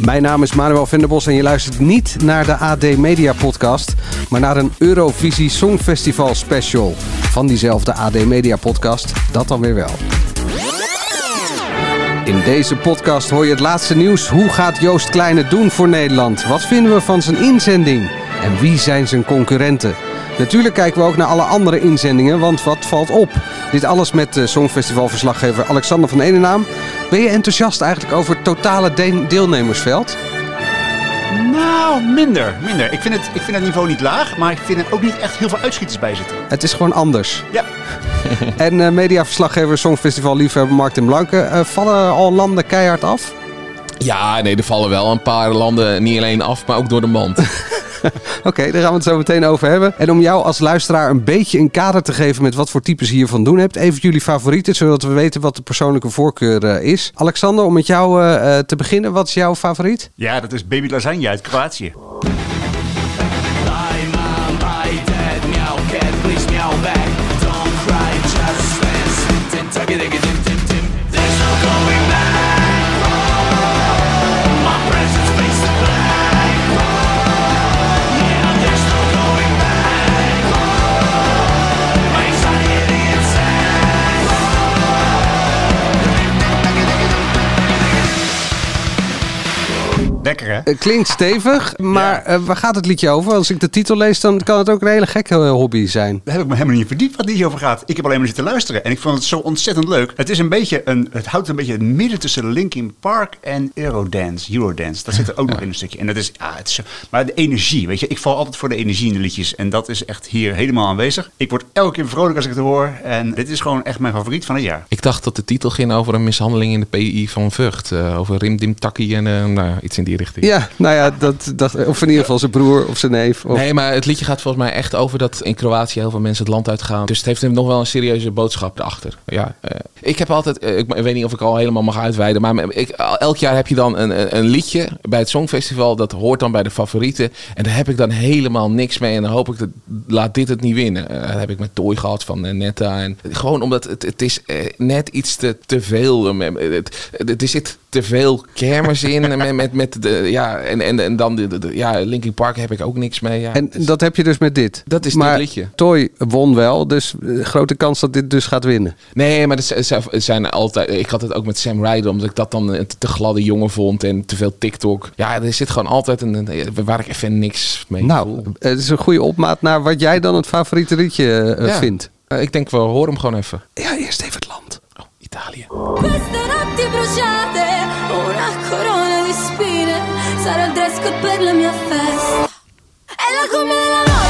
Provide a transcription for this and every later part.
Mijn naam is Manuel Venderbos en je luistert niet naar de AD Media Podcast, maar naar een Eurovisie Songfestival special van diezelfde AD Media Podcast. Dat dan weer wel. In deze podcast hoor je het laatste nieuws. Hoe gaat Joost Klein het doen voor Nederland? Wat vinden we van zijn inzending? En wie zijn zijn concurrenten? Natuurlijk kijken we ook naar alle andere inzendingen, want wat valt op? Dit alles met de Songfestivalverslaggever Alexander van Enenaam. Ben je enthousiast eigenlijk over het totale de- deelnemersveld? Nou, minder, minder. Ik vind, het, ik vind het niveau niet laag, maar ik vind er ook niet echt heel veel uitschieters bij zitten. Het is gewoon anders. Ja. En eh, mediaverslaggever Songfestival liefhebber Martin Blanke. eh, vallen al landen keihard af? Ja, nee, er vallen wel een paar landen niet alleen af, maar ook door de mand. Oké, daar gaan we het zo meteen over hebben. En om jou als luisteraar een beetje een kader te geven met wat voor types je hiervan doen hebt. Even jullie favorieten, zodat we weten wat de persoonlijke voorkeur eh, is. Alexander, om met jou eh, eh, te beginnen. Wat is jouw favoriet? Ja, dat is Baby Lasagne uit Kroatië. Lekker hè? Eh, klinkt stevig, maar eh, waar gaat het liedje over? Als ik de titel lees, dan kan het ook een hele gekke eh, hobby zijn. Daar heb ik me helemaal niet verdiept wat die over gaat. Ik heb alleen maar zitten luisteren en ik vond het zo ontzettend leuk. Het is een beetje een, het houdt een beetje het midden tussen Linkin Park en Eurodance, Eurodance. Dat zit er ook nog in een stukje. En dat is, ah, het is zo, maar de energie, weet je, ik val altijd voor de energie in de liedjes en dat is echt hier helemaal aanwezig. Ik word elke keer vrolijk als ik het hoor en dit is gewoon echt mijn favoriet van het jaar. Ik dacht dat de titel ging over een mishandeling in de PI van Vught. eh, over Rimdim Takkie en nou, iets in die richting. Ja, nou ja, dat, dat, of in ieder geval zijn broer of zijn neef. Of... Nee, maar het liedje gaat volgens mij echt over dat in Kroatië heel veel mensen het land uitgaan. Dus het heeft nog wel een serieuze boodschap erachter. Ja, eh, ik heb altijd, eh, ik weet niet of ik al helemaal mag uitweiden, maar ik, elk jaar heb je dan een, een, liedje bij het Songfestival. Dat hoort dan bij de favorieten. En daar heb ik dan helemaal niks mee. En dan hoop ik dat, laat dit het niet winnen. Eh, dat heb ik met Toy gehad van Netta. En gewoon omdat het, het is net iets te, te veel. Het, het, er zit te veel kermis in. en met, met, met de, ja, en, en, en dan de, de, de- ja, Linkin Park heb ik ook niks mee. Ja. En dat heb je dus met dit. Dat is maar dit liedje. Toy won wel, dus eh, grote kans dat dit dus gaat winnen. Nee, maar het zijn- altijd. Ik had het ook met Sam Ryder, omdat ik dat dan een te gladde jongen vond en te veel TikTok. Ja, er zit gewoon altijd een. een- waar ik even niks mee Nou, voel. het is een goede opmaat naar wat jij dan het favoriete liedje eh, Ja. vindt. Eh, Ik denk, we horen hem gewoon even. Ja, eerst even het land. Oh, Italië. Una corona di spine, sarà il dress per la mia festa. È la come della notte.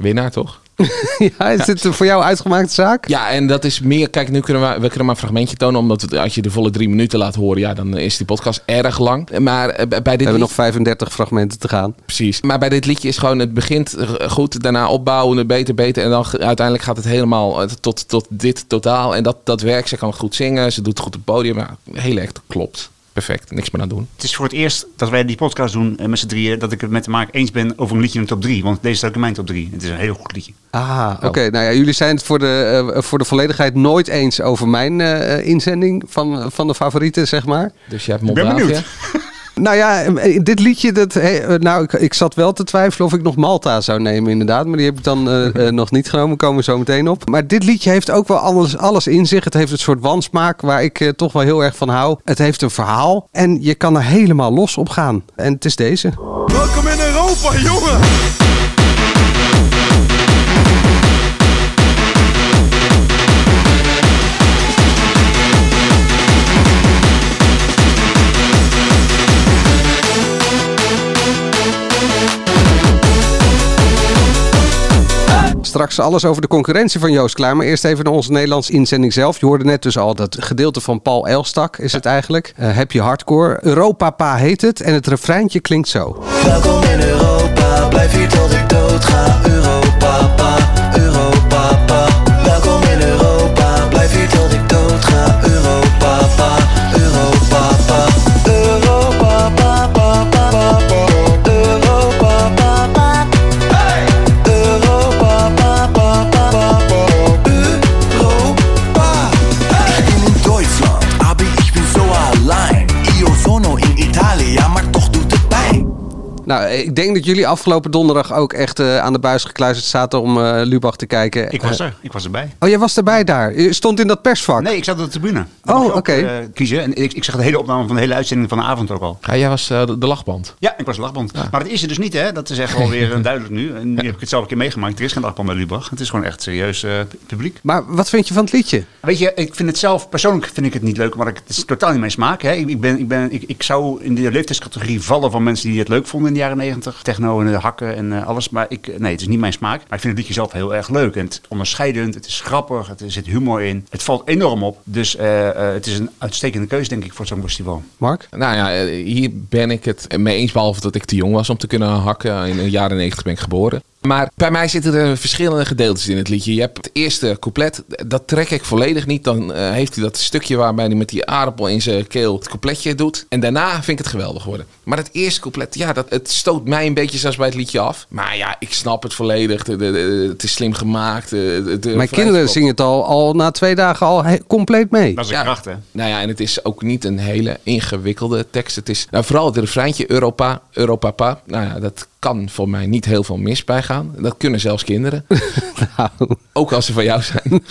Winnaar toch? ja, is dit een voor jou uitgemaakte zaak? Ja, en dat is meer. Kijk, nu kunnen we, we kunnen maar een fragmentje tonen, omdat als je de volle drie minuten laat horen, ja, dan is die podcast erg lang. Maar eh, bij dit We hebben nog 35 fragmenten te gaan. Precies. Maar bij dit liedje is gewoon, het begint goed, daarna opbouwen, beter, beter. En dan uiteindelijk gaat het helemaal eh, tot, tot dit totaal. En dat, dat werkt. Ze kan goed zingen, ze doet goed op het podium. Ja, heel erg, klopt. Perfect, niks meer aan doen. Het is voor het eerst dat wij die podcast doen eh, met z'n drieën, dat ik het met de maak eens ben over een liedje in de top 3. Want deze staat ook in mijn top 3. Het is een heel goed liedje. Ah, oké. Nou ja, jullie zijn het voor de, eh, voor de volledigheid nooit eens over mijn eh, inzending van, van de favorieten, zeg maar. Dus je hebt Ik ben benieuwd. Nou ja, eh, dit liedje, dat, eh, nou, ik, ik zat wel te twijfelen of ik nog Malta zou nemen, inderdaad. Maar die heb ik dan eh, eh, nog niet genomen, komen we zo meteen op. Maar dit liedje heeft ook wel alles, alles in zich. Het heeft een soort wansmaak waar ik eh, toch wel heel erg van hou. Het heeft een verhaal en je kan er helemaal los op gaan. En het is deze. Welkom in Europa, jongen! Straks alles over de concurrentie van Joost Klaar. Maar eerst even naar onze Nederlandse inzending zelf. Je hoorde net dus al dat gedeelte van Paul Elstak is het eigenlijk. Eh, heb je hardcore. Europapa heet het. En het refreintje klinkt zo. Welkom in Europa, blijf hier tot ik dood ga. Ik denk dat jullie afgelopen donderdag ook echt eh, aan de buis gekluisterd zaten om eh, Lubach te kijken. Ik was Eh, er. Ik was erbij. oh, jij was erbij daar. Je stond in dat persvak. Nee, ik zat op de tribune. Oh, oké. kiezen. En ik, ik zag de hele opname van de hele uitzending van de avond ook al. Ja, jij was eh, de, de lachband. Ja, ik was lachband. Maar dat is er dus niet, hè? Dat is echt wel weer duidelijk nu. En nu heb ik het zelf een keer meegemaakt. Er is geen lachband bij Lubach. Het is gewoon echt serieus eh, publiek. Maar wat vind je van het liedje? Weet je, ik vind het zelf, persoonlijk vind ik het niet leuk, maar ik, het is totaal niet mijn smaak. Hè. Ik, ik, ben, ik, ben, ik, ik zou in de leeftijdscategorie vallen van mensen die het leuk vonden in de jaren negentig. Techno en de hakken en eh, alles. Maar ik, nee, het is niet mijn smaak. Maar ik vind het liedje zelf heel erg leuk. En het is onderscheidend, het is grappig, het, er zit humor in. Het valt enorm op. Dus eh, eh, het is een uitstekende keuze, denk ik, voor zo'n festival. Mark? Nou ja, eh, hier ben ik het mee eens, behalve dat ik te jong was om te kunnen hakken. In de jaren 90 ben ik geboren. Maar bij mij zitten er verschillende gedeeltes in het liedje. Je hebt het eerste couplet, dat trek ik volledig niet. Dan eh, heeft hij dat stukje waarbij hij met die aardappel in zijn keel het coupletje doet. En daarna vind ik het geweldig worden. Maar het eerste couplet, ja, dat, het stoot mij een beetje zelfs bij het liedje af. Maar ja, ik snap het volledig. De, de- de- het is slim gemaakt. De, de- de Mijn kinderen zingen het al, al na twee dagen al he- compleet mee. Dat is een Ja. kracht, hè? Nou ja, en het is ook niet een hele ingewikkelde tekst. Het is nou, vooral het refreintje Europa, Europapa. Nou ja, dat kan voor mij niet heel veel mis bij gaan. Dat kunnen zelfs kinderen. Nou, Ook als ze van jou zijn.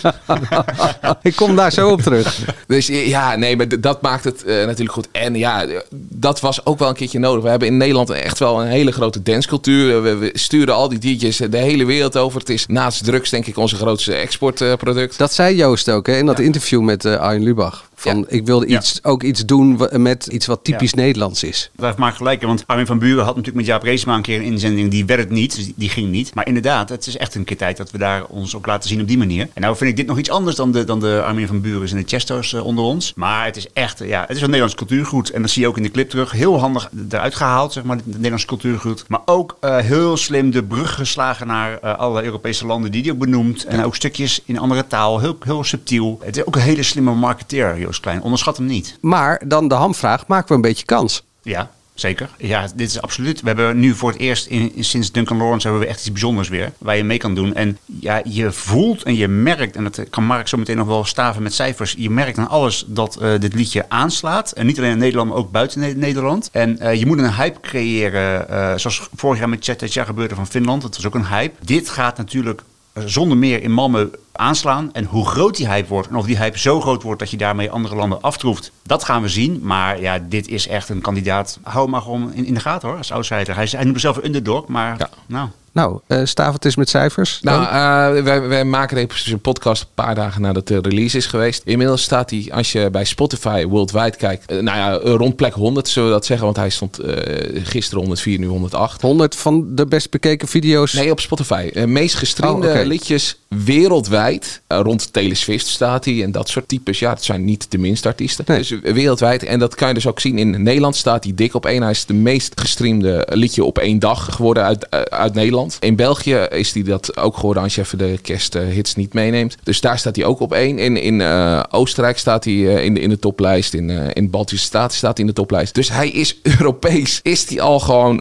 ik kom daar zo op terug. Dus ja, nee, maar dat maakt het eh, natuurlijk goed. En ja, eh, dat was ook wel een keertje nodig. We hebben in Nederland echt wel een hele grote dancecultuur. We, we sturen al die DJ's de hele wereld over. Het is naast drugs denk ik onze grootste exportproduct. Dat zei Joost ook hè, in dat interview met eh Arjen Lubach. Van, Ja. Ik wilde Ja. iets, ook iets doen met iets wat typisch Nederlands is. Dat maakt gelijk, want Armin van Buren had natuurlijk met Jaap Reesma een keer een inzending. Die werd het niet, dus die- die ging niet. Maar inderdaad, het is echt een keer tijd dat we daar ons ook laten zien op die manier. En nou vind ik dit nog iets anders dan de, dan de Armin van Buren en de Chesto's eh, onder ons. Maar het is echt, eh, ja, het is een Nederlands cultuurgoed. En dat zie je ook in de clip terug. Heel handig eruit gehaald, zeg maar, het Nederlands cultuurgoed. Maar ook eh, heel slim de brug geslagen naar eh, alle Europese landen die hij ook benoemt. En ook stukjes in andere taal, heel, heel subtiel. Het is ook een hele slimme marketeer, Klein. Onderschat hem niet. Maar dan de hamvraag, maken we een beetje kans? Ja, zeker. Ja, dit is absoluut. We hebben nu voor het eerst in, in- sinds Duncan Lawrence hebben we echt iets bijzonders weer. Waar je mee kan doen. En ja, je voelt en je merkt, en dat kan Mark zo meteen nog wel staven met cijfers. Je merkt aan alles dat eh, dit liedje aanslaat. En niet alleen in Nederland, maar ook buiten Ne- Nederland. En eh, je moet een hype creëren. eh, zoals vorig jaar met Chatcha gebeurde van Finland. Dat was ook een hype. Dit gaat natuurlijk zonder meer in Malmö aanslaan. En hoe groot die hype wordt en of die hype zo groot wordt dat je daarmee andere landen aftroeft, dat gaan we zien. Maar ja, dit is echt een kandidaat. Hou hem maar gewoon in, in de gaten hoor, als outsider. Hij, is- hij noemt zichzelf een underdog, maar Ja. nou... Nou, eh staaf het eens met cijfers. Nou, eh, wij, wij maken deze podcast een paar dagen nadat de release is geweest. Inmiddels staat hij, als je bij Spotify worldwide kijkt, eh, nou ja, rond plek 100 zullen we dat zeggen. Want hij stond eh, gisteren 104, nu 108. 100 van de best bekeken video's. Nee, op Spotify. Meest gestreamde Oh, liedjes wereldwijd. Rond Taylor Swift staat hij en dat soort types. Ja, dat zijn niet de minste artiesten. Nee. Dus wereldwijd. En dat kan je dus ook zien. In Nederland staat hij dik op één. Hij is de meest gestreamde liedje op één dag geworden uit, uit Nederland. In België is hij dat ook geworden als je even de kersthits niet meeneemt. Dus daar staat hij ook op één. In, in eh, Oostenrijk staat hij eh, in, de, in de toplijst. In, eh, in de Baltische Staten staat hij in de toplijst. Dus hij is Europees. Is hij al gewoon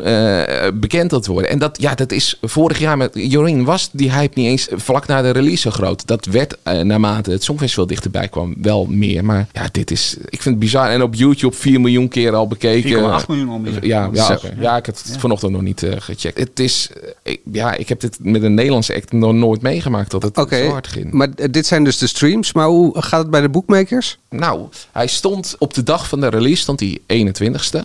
bekend aan het worden. En dat, ja, dat is vorig jaar met Jorien was die hype niet eens vlak na de release zo groot. Dat werd naarmate het Songfestival dichterbij kwam wel meer. Maar ja, dit is, ik vind het bizar. En op YouTube 4 miljoen keer al bekeken. 4,8 miljoen alweer. Ja, ja, oké. ja, ik heb het vanochtend nog niet gecheckt. Het is, ik, ja, ik heb dit met een Nederlandse act nog nooit meegemaakt dat het zo hard ging. maar dit zijn dus de streams. Maar hoe gaat het bij de boekmakers? Nou, hij stond op de dag van de release, stond hij 21ste.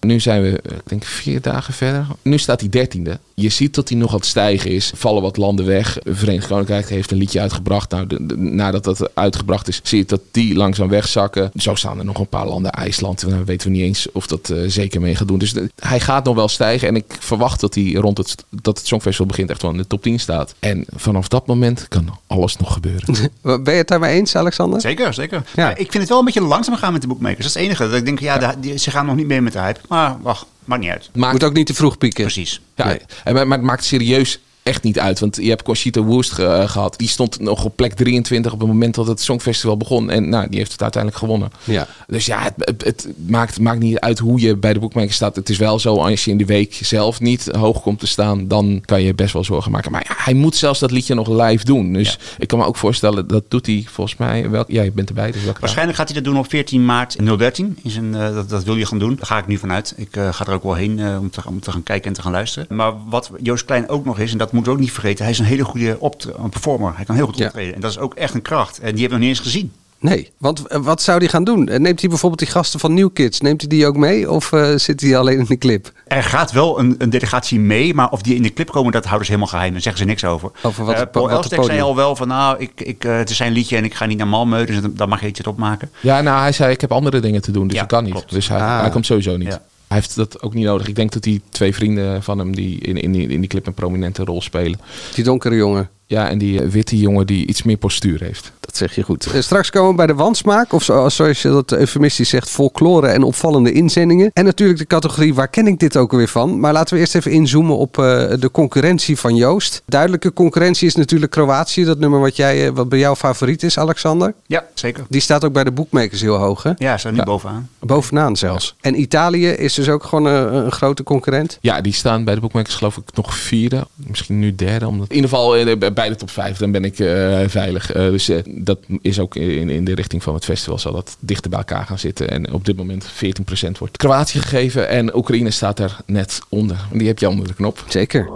Nu zijn we, eh, ik denk, vier dagen verder. Nu staat hij 13e. Je ziet dat hij nog aan het stijgen is. Vallen wat landen weg. Verenigd Koninkrijk heeft een liedje uitgebracht. Nou, de- de- nadat dat uitgebracht is, zie je dat die langzaam wegzakken. Zo staan er nog een paar landen. IJsland, daar weten we niet eens of dat eh, zeker mee gaat doen. Dus de- hij gaat nog wel stijgen. En ik verwacht dat hij rond het, dat het Songfestival begint echt wel in de top 10 staat. En vanaf dat moment kan alles nog gebeuren. Ben je het daarmee eens, Alexander? Zeker, zeker. Ja. Ja. ik vind het wel een beetje langzaam gaan met de boekmakers. Dat is het enige. Dat ik denk, ja, de- die- ze gaan nog niet mee met de hype. Maar wacht, maakt niet uit. Maakt Moet ook niet te vroeg pieken. Precies. Ja, Nee. en maar, maar het maakt serieus echt niet uit. Want je hebt Conchita ge- eh, gehad. Die stond nog op plek 23 op het moment dat het Songfestival begon. En nou, die heeft het uiteindelijk gewonnen. Ja. Dus ja, het, het, het maakt, maakt niet uit hoe je bij de boekmaker staat. Het is wel zo, als je in de week zelf niet hoog komt te staan, dan kan je best wel zorgen maken. Maar ja, hij moet zelfs dat liedje nog live doen. Dus ik kan me ook voorstellen, dat doet hij volgens mij. Wel, ja, je bent erbij, dus Waarschijnlijk gaat hij dat doen op 14 maart 013. Is een, eh, dat, dat wil je gaan doen. Daar ga ik nu vanuit. Ik eh, ga er ook wel heen eh, om, te, om te gaan kijken en te gaan luisteren. Maar wat Joost Klein ook nog is, en dat moeten we ook niet vergeten. Hij is een hele goede opt- een performer. Hij kan heel goed Ja. optreden. En dat is ook echt een kracht. En die hebben we nog niet eens gezien. Nee, want eh, wat zou hij gaan doen? Eh, Neemt hij bijvoorbeeld die gasten van New Kids, neemt hij die ook mee? Of eh, zit hij alleen in de clip? Er gaat wel een, een delegatie mee, maar of die in de clip komen, dat houden ze helemaal geheim. Daar zeggen ze niks over. Over wat het po- Paul wat het Elstek zei al wel van, nou, ik, ik, eh, het is zijn liedje en ik ga niet naar Malmö, dus dan mag je iets erop maken. Ja, nou, hij zei, ik heb andere dingen te doen, dus Ja, dat kan niet. klopt. Dus hij, Ah. hij komt sowieso niet. Ja. Hij heeft dat ook niet nodig. Ik denk dat die twee vrienden van hem die in, in, in die clip een prominente rol spelen. Die donkere jongen. Ja, en die eh, witte jongen die iets meer postuur heeft. Dat zeg je goed. Eh, straks komen we bij de wansmaak, of zo, zoals je dat eufemistisch zegt, folklore en opvallende inzendingen. En natuurlijk de categorie waar ken ik dit ook alweer van. Maar laten we eerst even inzoomen op eh, de concurrentie van Joost. Duidelijke concurrentie is natuurlijk Kroatië, dat nummer wat, jij, eh, wat bij jou favoriet is, Alexander. Ja, zeker. Die staat ook bij de boekmakers heel hoog, hè? Ja, staat nu Ja. bovenaan. Bovenaan zelfs. En Italië is dus ook gewoon een, een grote concurrent. Ja, die staan bij de boekmakers geloof ik nog vierde. Misschien nu derde. Omdat... In ieder geval eh, bij de top 5, dan ben ik eh, veilig. Eh, dus eh, dat is ook in, in de richting van het festival zal dat dichter bij elkaar gaan zitten. En op dit moment 14% wordt Kroatië gegeven en Oekraïne staat daar net onder. Die heb je onder de knop. Zeker.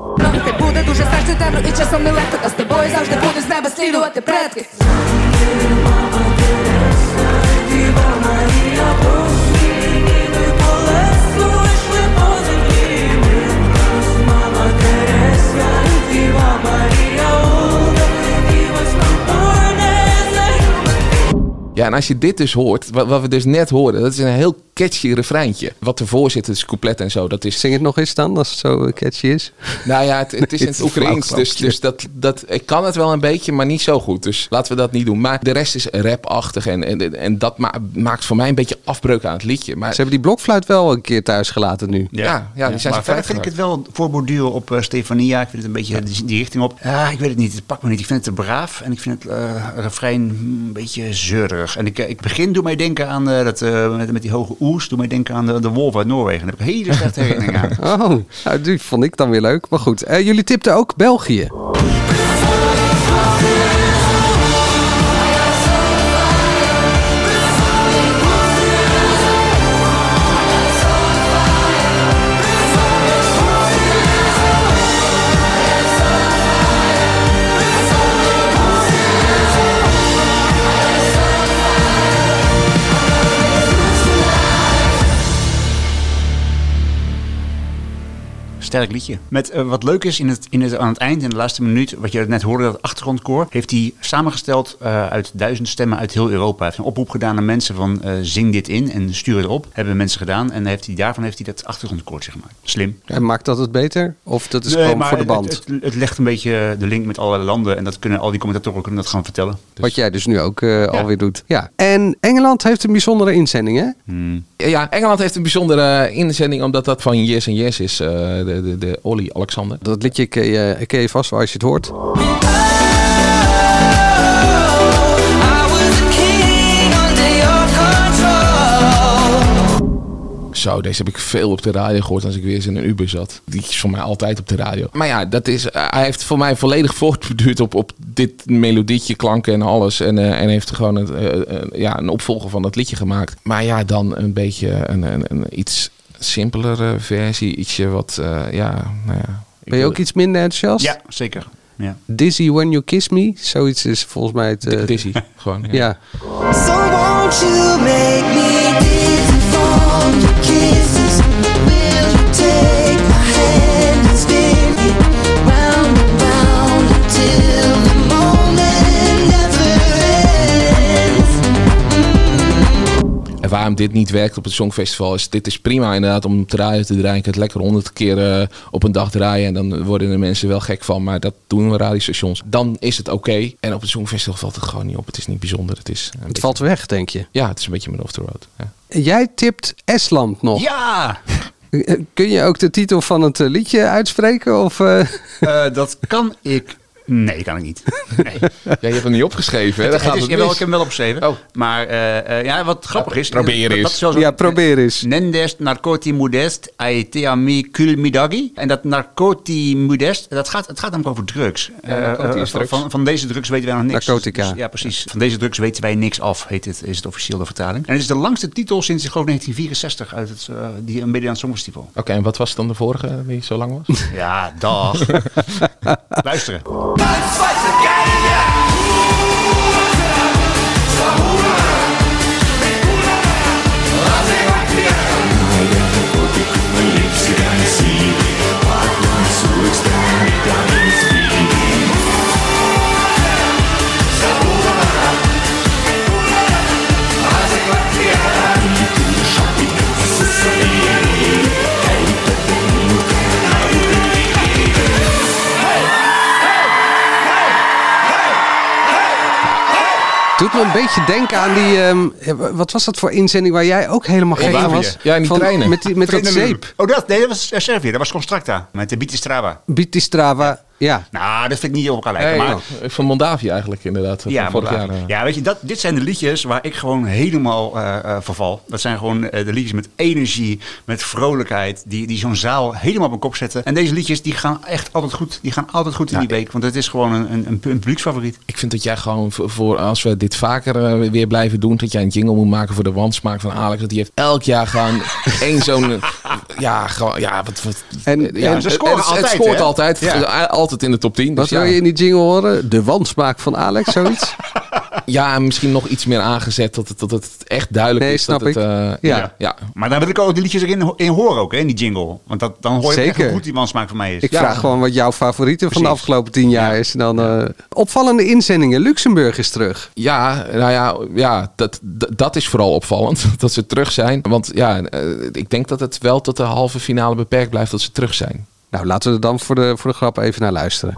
Ja, en als je dit dus hoort, wat, wat we dus net hoorden, dat is een heel catchy refreintje. Wat ervoor zit, het couplet en zo, dat is... Zing het nog eens dan, als het zo catchy is. Nou ja, het, het is in het is Oekraïens, dus, dus dat, dat, ik kan het wel een beetje, maar niet zo goed. Dus laten we dat niet doen. Maar de rest is rapachtig en, en, en dat ma- maakt voor mij een beetje afbreuk aan het liedje. Maar Ze hebben die blokfluit wel een keer thuis gelaten nu. Ja, ja, die zijn maar verder vind ik het wel voorborduren op eh, Stefania. Ik vind het een beetje die, die richting op. Ja, ik weet het niet. Het pakt me niet. Ik vind het te braaf. En ik vind het eh, refrein een beetje zeurig. En ik, eh, ik begin doe mij denken aan eh, dat, eh, met, met die hoge Doe mij denken aan de, de wolf uit Noorwegen. Heb ik hele slechte herinneringen aan. Oh, nou, die vond ik dan weer leuk. Maar goed, eh, jullie tipten ook België. Sterk liedje. Met eh, wat leuk is in het, in het, aan het eind, in de laatste minuut, wat je net hoorde, dat achtergrondkoor, heeft hij samengesteld eh, uit duizend stemmen uit heel Europa. Hij heeft een oproep gedaan aan mensen van eh, zing dit in en stuur het op. Hebben mensen gedaan en heeft hij, daarvan heeft hij dat achtergrondkoortje gemaakt. Slim. En maakt dat het beter? Of dat is Nee, gewoon voor de band? Het, het, het legt een beetje de link met allerlei landen en dat kunnen al die commentatoren kunnen dat gaan vertellen. Dus, Wat jij dus nu ook eh, alweer doet. Ja. En Engeland heeft een bijzondere inzending, hè? hmm. Ja, Engeland heeft een bijzondere inzending, omdat dat van Yes and Yes is. eh, de, de, de Olly Alexander. Dat liedje ken je, ken je vast wel als je het hoort. Zo, deze heb ik veel op de radio gehoord als ik weer eens in een Uber zat. Die is voor mij altijd op de radio. Maar ja, dat is, eh, hij heeft voor mij volledig voortgeduurd op, op dit melodietje, klanken en alles. En, eh, en heeft gewoon een, eh, eh, ja, een opvolger van dat liedje gemaakt. Maar ja, dan een beetje een, een, een iets simpelere versie. Ietsje wat, eh, ja, nou ja. Ben je ook iets minder enthousiast? Ja, zeker. Ja. Dizzy When You Kiss Me? Zoiets is volgens mij het... eh, Dizzy, gewoon. Ja. ja. So won't you make me dizzy En waarom dit niet werkt op het Songfestival is, dit is prima inderdaad om te draaien te draaien. Je kunt het lekker honderd keer eh, op een dag draaien en dan worden de mensen wel gek van. Maar dat doen we radiostations. Dan is het oké. En op het Songfestival valt het gewoon niet op. Het is niet bijzonder. Het is een Het beetje- valt weg, denk je. Ja, het is een beetje middle of the road. Ja. Jij tipt Estland nog. Ja! Eh, Kun je ook de titel van het eh, liedje uitspreken? Of, eh? Eh, dat kan ik. Nee, kan ik niet. Nee. Ja, je hebt hem niet opgeschreven, hè? Het gaat is, het jawel, mis. ik heb hem wel opgeschreven. Oh. Maar eh, eh, ja, wat grappig is. probeer eens. dat wel Ja, probeer eens. Nendes narcoti modest aeteami kul midagi. En dat narcoti modest, dat gaat, het gaat namelijk over drugs. Ja, narcoti Eh, drugs. Van, van deze drugs weten wij nog niks. Narcotica. Dus- ja, precies. Van deze drugs weten wij niks af, heet het, is het officieel de vertaling. En het is de langste titel sinds, ik geloof, 1964 uit het, die een Nederlands Songfestival. Oké, en wat was dan de vorige die zo lang was? Ja, dag. Luisteren. Doet me beetje denken aan die... ehm, eh, wat was dat voor inzending waar jij ook helemaal gek van was? Ja, in die treinen. Met, die, met dat zeep. Oh, dat, nee, dat was Servië. Dat was Constracta. Met de Bitistrava. Bitistrava. Ja. Nou, dat vind ik niet op elkaar lijken. Maar, van Moldavië eigenlijk inderdaad. van Ja, vorig jaar. eh. ja, weet je, dat, dit zijn de liedjes waar ik gewoon helemaal eh, eh, verval. Dat zijn gewoon eh, de liedjes met energie, met vrolijkheid, die, die zo'n zaal helemaal op een kop zetten. En deze liedjes die gaan echt altijd goed. Die gaan altijd goed in die week, want het is gewoon een, een, een, publieksfavoriet. Ik vind dat jij gewoon voor, als we dit vaker eh, weer blijven doen, dat jij een jingle moet maken voor de wansmaak van Alex. Dat die heeft elk jaar gewoon één zo'n. Ja, gewoon. Ja, wat. wat En- ja, en ze scoren het, altijd, Het scoort hè? altijd. Ja. Altijd in de top 10. Wat Dus wil ja, je in die jingle horen? De wandsmaak van Alex, zoiets? ja, en misschien nog iets meer aangezet. Dat het, dat het echt duidelijk Nee, is. snap dat het, ik. eh, Ja. ja. ja. Maar dan wil ik ook de liedjes erin in horen ook, hè, in die jingle. Want dat, dan hoor je echt Zeker. hoe goed die wansmaak van mij is. Ik Ja. vraag gewoon wat jouw favoriete van de afgelopen tien jaar is. En dan, eh, opvallende inzendingen. Luxemburg is terug. Ja, nou ja, ja dat, dat, dat is vooral opvallend. Dat ze terug zijn. Want ja, eh, ik denk dat het wel tot de halve finale beperkt blijft dat ze terug zijn. Nou, laten we er dan voor de, voor de grap even naar luisteren.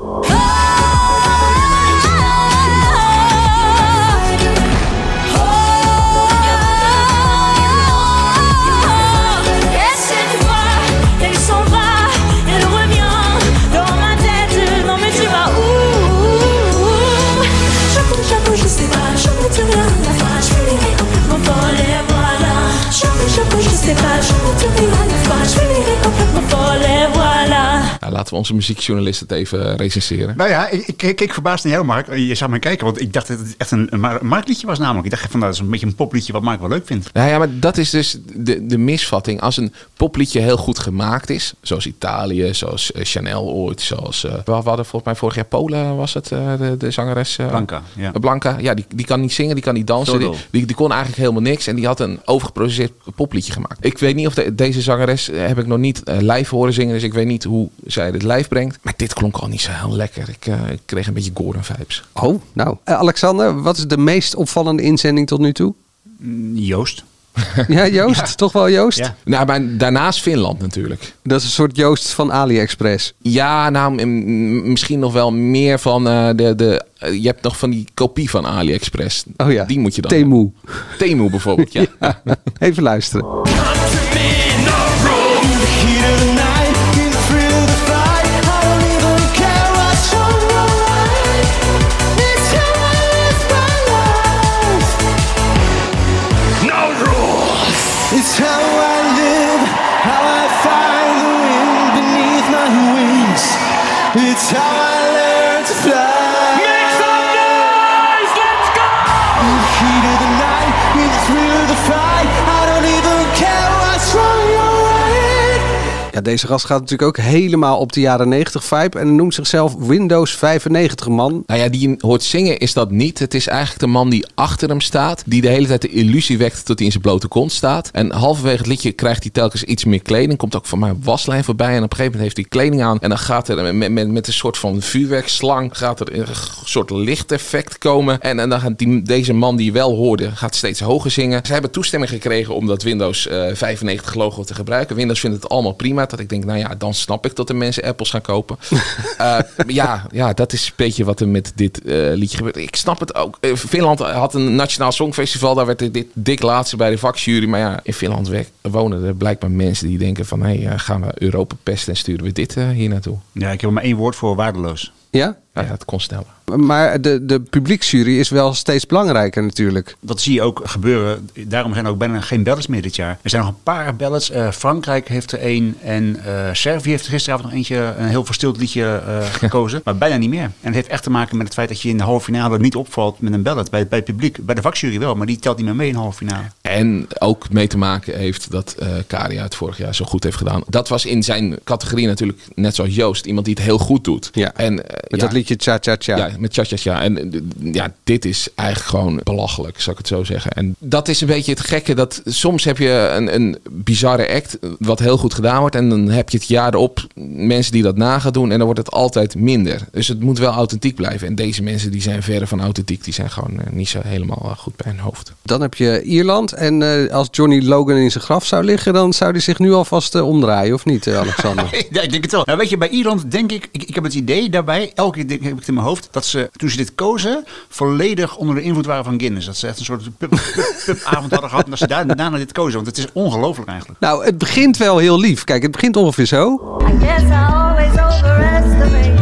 Laten we onze muziekjournalist het even recenseren. Nou ja, ik, ik, ik keek verbaasd naar jou, Mark. Je zou mij kijken, want ik dacht dat het echt een, een Mar- Mark-liedje was namelijk. Ik dacht van, nou, dat is een beetje een popliedje wat Mark wel leuk vindt. Nou ja, maar dat is dus de, de misvatting. Als een popliedje heel goed gemaakt is, zoals Italië, zoals eh, Chanel ooit, zoals... eh, we hadden volgens mij vorig jaar Polen, was het, eh, de, de zangeres? eh, Blanca, ja. eh, Blanca, ja, die, die kan niet zingen, die kan niet dansen. Die, die, die kon eigenlijk helemaal niks. En die had een overgeproduceerd popliedje gemaakt. Ik weet niet of de- deze zangeres, eh, heb ik nog niet eh, live horen zingen. Dus ik weet niet hoe zij dit live brengt. Maar dit klonk al niet zo heel lekker. Ik, eh, ik kreeg een beetje Gordon-vibes. Oh, nou. Eh, Alexander, wat is de meest opvallende inzending tot nu toe? Joost. Ja, Joost? Toch wel Joost? Ja. Nou, maar daarnaast Finland natuurlijk. Dat is een soort Joost van AliExpress. Ja, nou, misschien nog wel meer van eh, de. de je hebt nog van die kopie van AliExpress. Oh ja. Die moet je dan. Temu. hebben. Temu bijvoorbeeld, ja. Even luisteren. Deze gast gaat natuurlijk ook helemaal op de jaren 90 vibe. En noemt zichzelf Windows 95 man. Nou ja, die hoort zingen is dat niet. Het is eigenlijk de man die achter hem staat. Die de hele tijd de illusie wekt dat hij in zijn blote kont staat. En halverwege het liedje krijgt hij telkens iets meer kleding. Komt ook van mijn waslijn voorbij. En op een gegeven moment heeft hij kleding aan. En dan gaat er met, met, met een soort van vuurwerkslang. Gaat er een soort lichteffect komen. En, en dan gaat die, deze man die wel hoorde, gaat steeds hoger zingen. Ze hebben toestemming gekregen om dat Windows eh, 95 logo te gebruiken. Windows vindt het allemaal prima. Dat ik denk, nou ja, dan snap ik dat de mensen apples gaan kopen. Eh, ja, ja, dat is een beetje wat er met dit eh, liedje gebeurt. Ik snap het ook. Eh, Finland had een nationaal songfestival. Daar werd dit- dik laatste bij de vakjury. Maar ja, in Finland wonen er blijkbaar mensen die denken van... hé, hey, gaan we Europa pesten en sturen we dit hier naartoe? Ja, ik heb er maar één woord voor, waardeloos. Ja? Ja, dat kon sneller. Maar de, de publieksjury is wel steeds belangrijker natuurlijk. Dat zie je ook gebeuren. Daarom zijn er ook bijna geen ballads meer dit jaar. Er zijn nog een paar ballads. Eh, Frankrijk heeft er één. En eh, Servië heeft er gisteravond nog eentje, een heel verstild liedje eh, gekozen. maar bijna niet meer. En het heeft echt te maken met het feit dat je in de halve finale niet opvalt met een ballad. Bij, bij het publiek, bij de vakjury wel, maar die telt niet meer mee in de halve finale. En ook mee te maken heeft dat eh Karia het vorig jaar zo goed heeft gedaan. Dat was in zijn categorie natuurlijk net zoals Joost. Iemand die het heel goed doet. Ja. En, eh, Met ja, dat liedje Cha Cha Cha. Ja, met Cha Cha Cha. En eh, ja, dit is eigenlijk gewoon belachelijk, zou ik het zo zeggen. En dat is een beetje het gekke. Dat soms heb je een, een bizarre act wat heel goed gedaan wordt. En dan heb je het jaar erop mensen die dat na gaan doen. En dan wordt het altijd minder. Dus het moet wel authentiek blijven. En deze mensen die zijn verre van authentiek. Die zijn gewoon eh, niet zo helemaal eh, goed bij hun hoofd. Dan heb je Ierland. En eh, als Johnny Logan in zijn graf zou liggen, dan zou hij zich nu alvast eh, omdraaien, of niet, eh, Alexander? Ja, ik denk het wel. Nou, weet je, bij Ierland denk ik, ik, ik heb het idee daarbij, elke keer denk- heb ik het in mijn hoofd, dat ze toen ze dit kozen, volledig onder de invloed waren van Guinness. Dat ze echt een soort pub- pub- pubavond hadden gehad en dat ze daar, daarna dit kozen. Want het is ongelooflijk eigenlijk. nou, het begint wel heel lief. Kijk, het begint ongeveer zo. I guess I always overestimate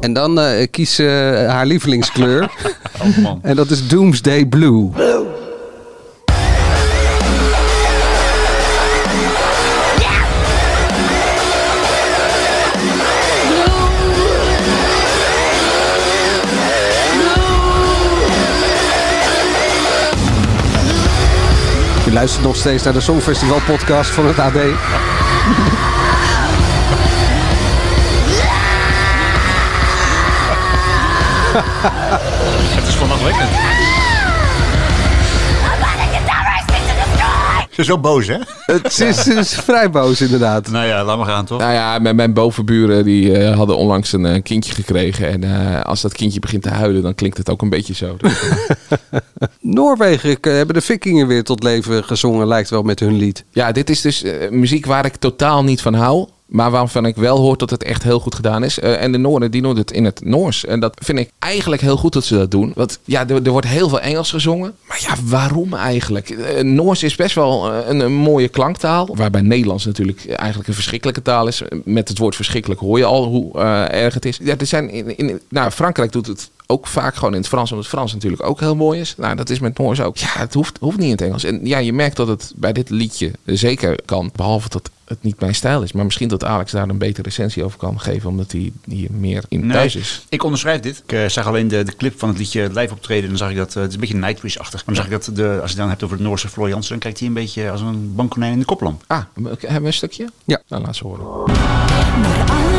En dan eh kiest ze haar lievelingskleur. Oh man. en dat is Doomsday Blue. Je luistert nog steeds naar de Songfestival podcast van het AD. Het is lachwekkend. Ze is wel boos, hè? Het is, is vrij boos inderdaad. Nou ja, laat maar gaan, toch? Nou ja, mijn, mijn bovenburen die eh, hadden onlangs een eh, kindje gekregen. En eh, als dat kindje begint te huilen, dan klinkt het ook een beetje zo. Dus, Noorwegen hebben de vikingen weer tot leven gezongen, lijkt wel met hun lied. Ja, dit is dus muziek waar ik totaal niet van hou. Maar waarvan ik wel hoor dat het echt heel goed gedaan is. Eh, en de Noorden, die doen het in het Noors. En dat vind ik eigenlijk heel goed dat ze dat doen. Want ja, er, wordt heel veel Engels gezongen. Maar ja, waarom eigenlijk? Eh, Noors is best wel eh, een, mooie klanktaal. Waarbij Nederlands natuurlijk eigenlijk een verschrikkelijke taal is. Met het woord verschrikkelijk hoor je al hoe erg het is. Ja, er zijn in, in, nou, Frankrijk doet het ook vaak gewoon in het Frans, omdat het Frans natuurlijk ook heel mooi is. Nou, dat is met Noors ook. Ja, het hoeft, hoeft niet in het Engels. En ja, je merkt dat het bij dit liedje zeker kan. Behalve dat het niet mijn stijl is. Maar misschien dat Alex daar een betere recensie over kan geven, omdat hij hier meer in thuis is. ik onderschrijf dit. Ik eh, zag alleen de, de clip van het liedje live optreden. En dan zag ik dat, eh, het is een beetje Nightwish-achtig. Maar dan zag ik dat, de, als je het dan hebt over de Noorse Floor Jansen, dan kijkt hij een beetje als een bankkonijn in de koplamp. Ah, hebben we een stukje? Ja. Nou, laat ze horen.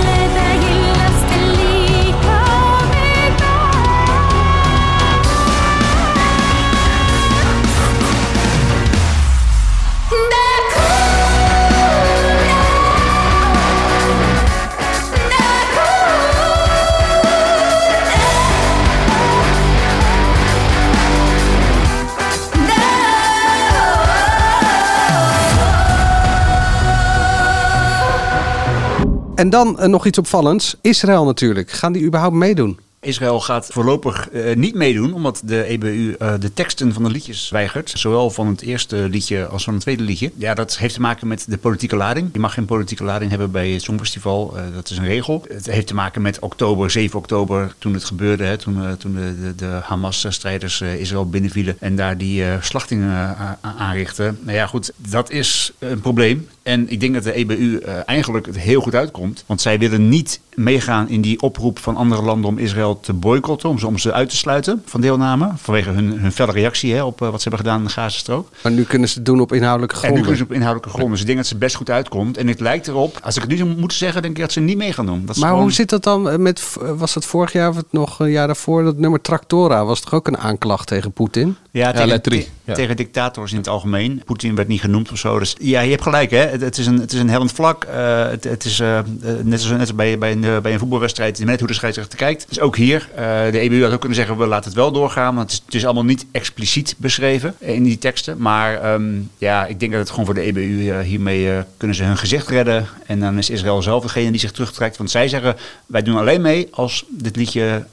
En dan eh, nog iets opvallends. Israël natuurlijk. Gaan die überhaupt meedoen? Israël gaat voorlopig eh, niet meedoen, omdat de EBU eh, de teksten van de liedjes weigert. Zowel van het eerste liedje als van het tweede liedje. Ja, dat heeft te maken met de politieke lading. Je mag geen politieke lading hebben bij het Songfestival. Dat is een regel. Het heeft te maken met oktober, 7 oktober, toen het gebeurde. Hè, toen toen de, de, de Hamas-strijders Israël binnenvielen en daar die slachtingen aanrichten. Nou ja, goed, dat is een probleem. En ik denk dat de EBU eh, eigenlijk het heel goed uitkomt. Want zij willen niet meegaan in die oproep van andere landen om Israël te boycotten. Om ze, om ze uit te sluiten van deelname. Vanwege hun, hun felle reactie hè, op eh, wat ze hebben gedaan in de Gazastrook. Maar nu kunnen ze het doen op inhoudelijke En nu gronden. kunnen ze op inhoudelijke gronden. Dus ik denk dat ze best goed uitkomt. En het lijkt erop, als ik het nu zou moeten zeggen, denk ik dat ze niet mee gaan doen. Dat is Maar gewoon- hoe zit dat dan eh, met, was het vorig jaar of het nog een jaar daarvoor, dat nummer Tractora, was toch ook een aanklacht tegen Poetin? Ja, tegen, te- Ja. tegen dictators in het algemeen. Poetin werd niet genoemd of zo. Dus ja, je hebt gelijk hè. Het, is een, het is een hellend vlak. Eh, het, het is eh, eh, net als, net als bij, bij, een, bij een voetbalwedstrijd, net hoe de scheidsrechter kijkt. Dus ook hier, de EBU had ook kunnen zeggen, we laten het wel doorgaan. Want het is, het is allemaal niet expliciet beschreven in die teksten. Maar ehm, ja, ik denk dat het gewoon voor de EBU hiermee kunnen ze hun gezicht redden. En dan is Israël zelf degene die zich terugtrekt. Want zij zeggen, wij doen alleen mee als dit liedje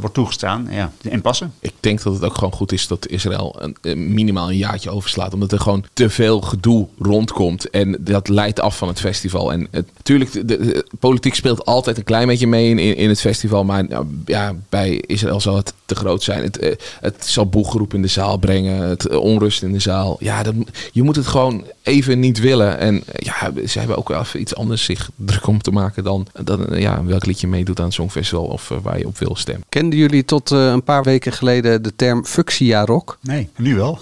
wordt toegestaan. Ja, en passen. Ik denk dat het ook gewoon goed is dat Israël een, minimaal een jaartje overslaat. Omdat er gewoon te veel gedoe rondkomt. En dat leidt af van het festival. En natuurlijk, de, de- politiek speelt altijd een klein beetje mee in, in, in het festival. Maar nou, ja, bij Israël zal het te groot zijn. Het, eh, het zal boegeroep in de zaal brengen. Het, eh, onrust in de zaal. Ja, dat, je moet het gewoon even niet willen. En eh, ja, ze hebben ook wel even iets anders zich druk om te maken dan, dan ja, welk liedje meedoet aan het Songfestival of waar je op wil stemmen. Kenden jullie tot een paar weken geleden de term fuchsia rock? Nee, nu wel.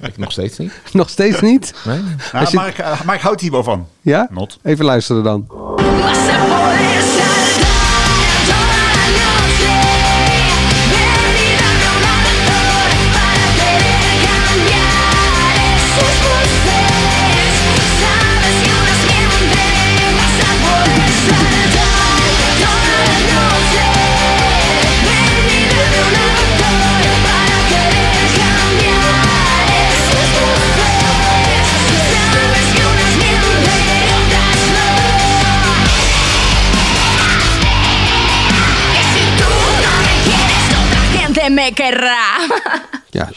Ik nog steeds niet. Nog steeds niet? Nee? Nou, je- maar, ik, maar ik houd hier wel van. Ja? Not. Even luisteren dan. Maker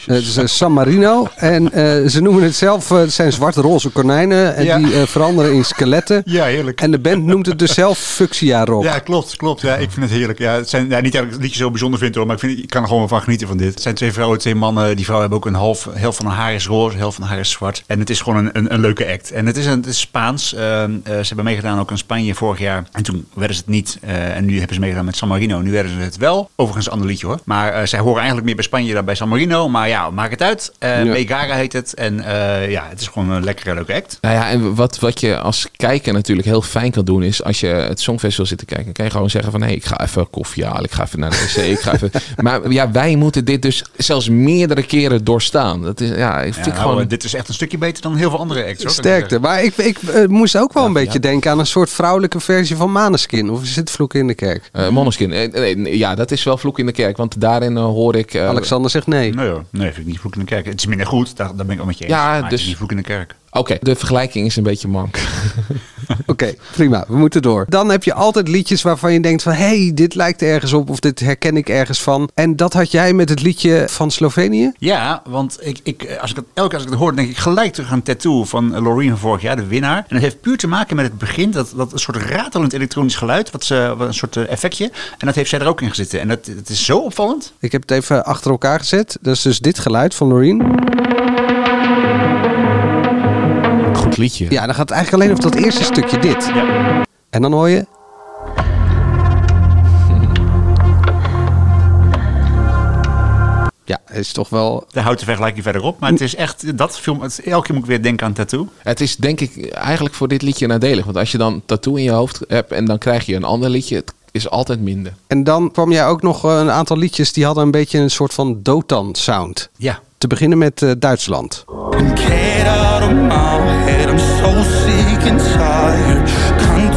Ja, het is eh, San Marino. En eh, ze noemen het zelf, eh, het zijn zwart-roze konijnen. En Ja. die veranderen in skeletten. Ja, heerlijk. En de band noemt het dus zelf fuchsia rock. Ja, klopt, klopt. Ja, ik vind het heerlijk. Ja, het zijn, ja, niet dat ik het liedje zo bijzonder vind hoor, maar ik, vind, ik kan er gewoon van genieten van dit. Het zijn twee vrouwen, twee mannen. Die vrouwen hebben ook een half, helft van haar haar is roze, helft van haar is zwart. En het is gewoon een, een, een leuke act. En het is, een, het is Spaans. Ehm, eh, ze hebben meegedaan ook in Spanje vorig jaar. En toen werden ze het niet. En nu hebben ze meegedaan met San Marino. Nu werden ze het wel. Overigens een ander liedje hoor. Maar zij horen eigenlijk meer bij Spanje dan bij San Marino. Maar ja, maak het uit. Eh Ja. Megara heet het. En eh, ja, het is gewoon een lekkere, leuke act. Nou ja, en wat, wat je als kijker natuurlijk heel fijn kan doen, is als je het Songfestival zit te kijken, kan je gewoon zeggen van hé, ik ga even koffie halen, ik ga even naar de wc, ik ga even. Maar ja, wij moeten dit dus zelfs meerdere keren doorstaan. Dat is, ja, ik Ja, vind nou, gewoon. dit is echt een stukje beter dan heel veel andere acts. Hoor, Sterkte. Maar ik, ik eh, moest ook wel een beetje ja. denken aan een soort vrouwelijke versie van Maneskin. Of is het Vloeken in de Kerk? nee, nee, ja, dat is wel vloek in de kerk, want daarin hoor ik. Alexander zegt nee. Nee hoor, nee, vind ik niet vloek in de kerk. Het is minder goed, daar, daar ben ik al met je eens. Ja, maar het dus- is niet vloek in de kerk. Oké, de vergelijking is een beetje mank. Oké, prima. We moeten door. Dan heb je altijd liedjes waarvan je denkt van... hé, hey, dit lijkt ergens op of dit herken ik ergens van. En dat had jij met het liedje van Slovenië? Ja, want ik, ik, als ik het, elke keer als ik het hoor, denk ik gelijk terug aan Tattoo van Loreen van vorig jaar, de winnaar. En dat heeft puur te maken met het begin, dat, dat een soort ratelend elektronisch geluid, wat ze, wat een soort eh, effectje. En dat heeft zij er ook in gezeten. En dat, het is zo opvallend. Ik heb het even achter elkaar gezet. Dat is dus dit geluid van Loreen. Liedje. Ja, dan gaat het eigenlijk alleen over dat eerste stukje dit. Ja. En dan hoor je... Ja, het is toch wel... Daar houdt de vergelijking verder op. Maar het is echt, dat film, het, elke keer moet ik weer denken aan Tattoo. Het is denk ik eigenlijk voor dit liedje nadelig. Want als je dan tattoo in je hoofd hebt en dan krijg je een ander liedje, het is altijd minder. En dan kwam jij ook nog eh, een aantal liedjes die hadden een beetje een soort van Dotan-sound. Ja. Te beginnen met eh, Duitsland. I'm so sick and tired. Can't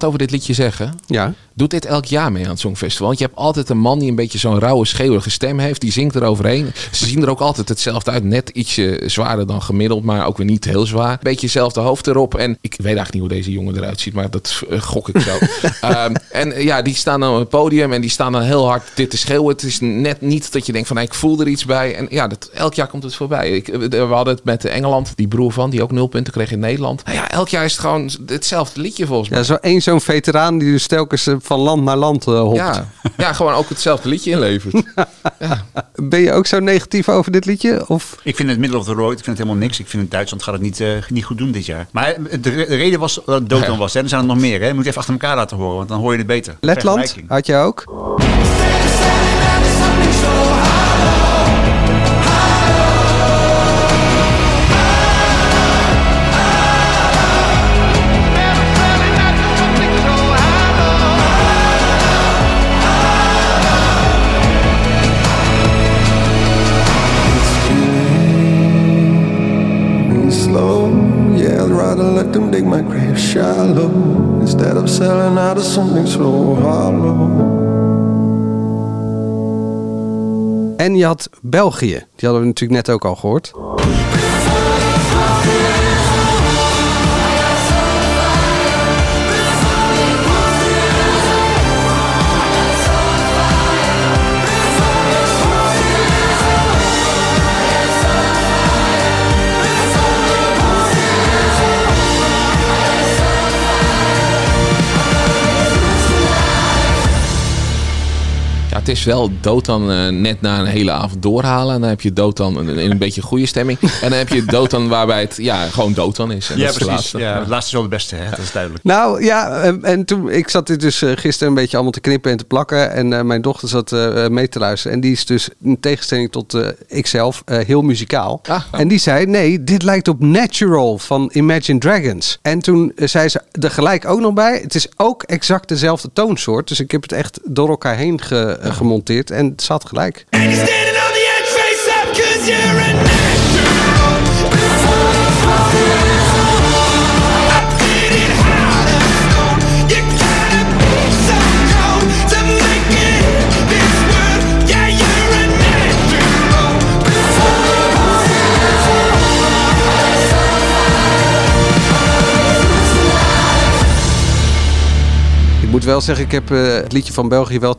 wat over dit liedje zeggen? Ja. Doet dit elk jaar mee aan het Songfestival? Want je hebt altijd een man die een beetje zo'n rauwe, schreeuwige stem heeft. Die zingt er overheen. Ze zien er ook altijd hetzelfde uit. Net ietsje zwaarder dan gemiddeld, maar ook weer niet heel zwaar. Beetje hetzelfde hoofd erop. En ik weet eigenlijk niet hoe deze jongen eruit ziet, maar dat eh, gok ik zo. Ehm, en eh, ja, die staan dan op het podium en die staan dan heel hard dit te schreeuwen. Het is net niet dat je denkt van, hey, ik voel er iets bij. En ja, dat, elk jaar komt het voorbij. Ik, eh, we hadden het met Engeland, die broer van, die ook nul punten kreeg in Nederland. Nou ja, elk jaar is het gewoon hetzelfde liedje volgens mij. Ja, zo één zo'n veteraan die dus telkens eh, van land naar land eh, hopt. Ja, ja, gewoon ook hetzelfde liedje inlevert. Ben je ook zo negatief over dit liedje? Of? Ik vind het middle of the road, ik vind het helemaal niks. Ik vind het Duitsland gaat het niet, eh, niet goed doen dit jaar. Maar de, de reden was dat het Dotan Ja. was. Hè. Er zijn er nog meer. Hè. Je moet even achter elkaar laten horen, want dan hoor je het beter. Letland had je ook? Selling out of something so hollow. En je had België. Die hadden we natuurlijk net ook al gehoord. Het is wel Dotan eh, net na een hele avond doorhalen. En dan heb je Dotan in, in een beetje goede stemming. En dan heb je Dotan waarbij het ja, gewoon Dotan is. En Ja, dat is de precies. laatste. Ja, het laatste is wel de beste, hè? dat is duidelijk. Nou ja, en, en toen, ik zat dit dus eh, gisteren een beetje allemaal te knippen en te plakken. En eh, mijn dochter zat eh, mee te luisteren. En die is dus in tegenstelling tot eh, ikzelf eh, heel muzikaal. Ah, oh. En die zei, nee, dit lijkt op Natural van Imagine Dragons. En toen zei ze er gelijk ook nog bij, het is ook exact dezelfde toonsoort. Dus ik heb het echt door elkaar heen ge- gemonteerd. En het zat gelijk. Moet wel zeggen, ik heb eh, het liedje van België wel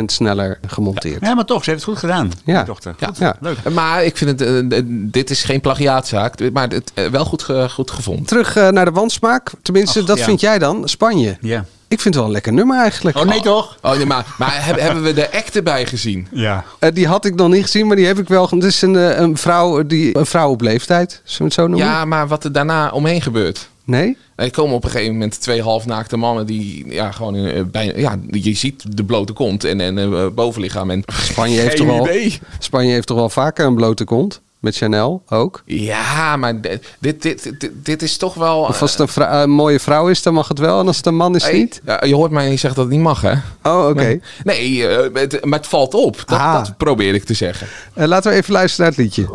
10% sneller gemonteerd. Ja, maar toch, ze heeft het goed gedaan. Ja. dochter. Ja. Goed. Ja. Leuk. Maar ik vind het, eh, eh, dit is geen plagiaatzaak. Maar het, wel goed, goed gevonden. Terug eh, naar de wandsmaak. Tenminste, Ach, dat ja. vind jij dan. Spanje. Ja. Ik vind het wel een lekker nummer eigenlijk. Oh nee toch? Oh nee, maar, maar hebben, hebben we de act erbij gezien? Ja. Eh, die had ik nog niet gezien, maar die heb ik wel. Het is een, een, vrouw, die, een vrouw op leeftijd. Zullen we het zo noemen? Ja, maar wat er daarna omheen gebeurt. Nee? Er komen op een gegeven moment twee halfnaakte mannen die ja, gewoon eh, bijna, ja, je ziet de blote kont en, en eh, bovenlichaam. En Spanje heeft, toch wel, idee. Spanje heeft toch wel vaker een blote kont? Met Chanel ook. Ja, maar dit, dit, dit, dit, is toch wel. Of als het een, vrou- een mooie vrouw is, dan mag het wel. En als het een man is, Hey, niet? ja, je hoort mij niet zeggen dat het niet mag, hè? Oh, oké. Nee, eh, het, maar het valt op. Dat, Ah. dat probeer ik te zeggen. Eh, laten we even luisteren naar het liedje.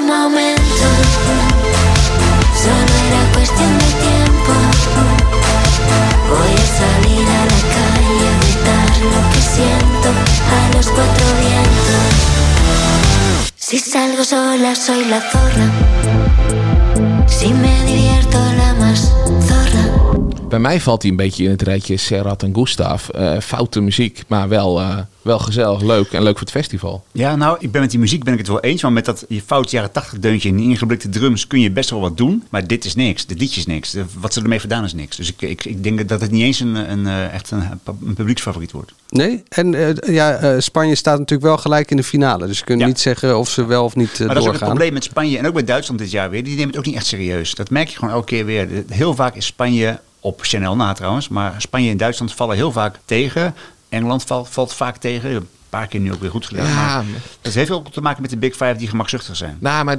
Momento. Solo era cuestión de tiempo. Voy a salir a la calle a gritar lo que siento a los cuatro vientos. Si salgo sola soy la zorra. Si me zorra. Bij mij valt hij een beetje in het rijtje Serrat en Gustav. Eh, foute muziek, maar wel, eh, wel gezellig, leuk en leuk voor het festival. Ja, nou, ik ben met die muziek ben ik het wel eens. Maar met dat je fout jaren 80 deuntje en die ingeblikte drums kun je best wel wat doen. Maar dit is niks. Dit liedje is niks. De- Wat ze ermee gedaan is niks. Dus ik, ik, ik denk dat het niet eens een, een, eh, echt een, een publieksfavoriet wordt. Nee? En eh, ja, eh, Spanje staat natuurlijk wel gelijk in de finale. Dus je kunt Ja. niet zeggen of ze wel of niet eh, Maar dat is ook het doorgaan. probleem met Spanje en ook met Duitsland dit jaar weer. Die nemen het ook niet echt serieus. Dat merk je gewoon elke keer weer. Heel vaak is Spanje, op Chanel na trouwens, maar Spanje en Duitsland vallen heel vaak tegen. Engeland valt, valt vaak tegen. Een paar keer nu ook weer goed gedaan. Ja, maar dat heeft ook te maken met de Big Five die gemakzuchtig zijn. Nou, maar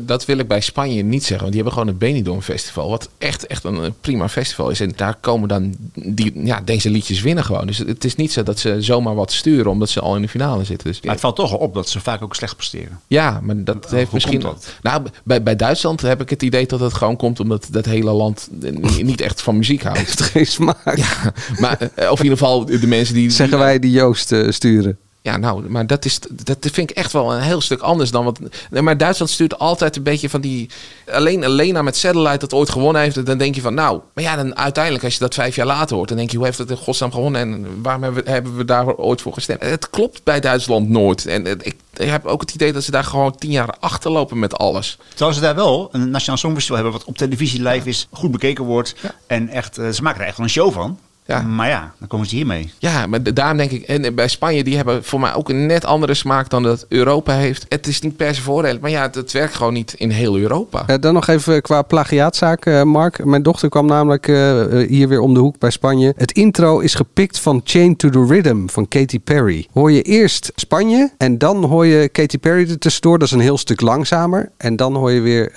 dat wil ik bij Spanje niet zeggen. Want die hebben gewoon het Benidorm Festival. Wat echt, echt een prima festival is. En daar komen dan die, ja, deze liedjes winnen gewoon. Dus het is niet zo dat ze zomaar wat sturen omdat ze al in de finale zitten. Dus, Maar het valt toch op dat ze vaak ook slecht presteren. ja, maar dat heeft hoe misschien. komt dat? Nou, bij, bij Duitsland heb ik het idee dat het gewoon komt omdat dat hele land ni- niet echt van muziek houdt. Heeft geen smaak. Ja, maar eh, of in ieder geval de mensen die. Zeggen wij die Joost eh, sturen. Ja, nou, maar dat, is, dat vind ik echt wel een heel stuk anders dan wat. Nee, maar Duitsland stuurt altijd een beetje van die. Alleen Lena met Satellite dat ooit gewonnen heeft. Dan denk je van, nou, maar ja, dan uiteindelijk als je dat vijf jaar later hoort, dan denk je, hoe heeft het in godsnaam gewonnen en waarom hebben we, hebben we daar ooit voor gestemd? Het klopt bij Duitsland nooit. En ik, ik heb ook het idee dat ze daar gewoon tien jaar achterlopen met alles. Terwijl ze daar wel een Nationaal Songfestival hebben wat op televisie live is, goed bekeken wordt. En echt, eh, ze maken er echt wel een show van. Ja. Maar ja, dan komen ze hiermee. Ja, maar da- daarom denk ik, en bij Spanje, die hebben voor mij ook een net andere smaak dan dat Europa heeft. Het is niet per se voordelig, maar ja, het, het werkt gewoon niet in heel Europa. Eh, dan nog even qua plagiaatzaak, eh, Mark. Mijn dochter kwam namelijk eh, eh, hier weer om de hoek bij Spanje. Het intro is gepikt van Chain to the Rhythm van Katy Perry. Hoor je eerst Spanje en dan hoor je Katy Perry er tussendoor. Dat is een heel stuk langzamer. En dan hoor je weer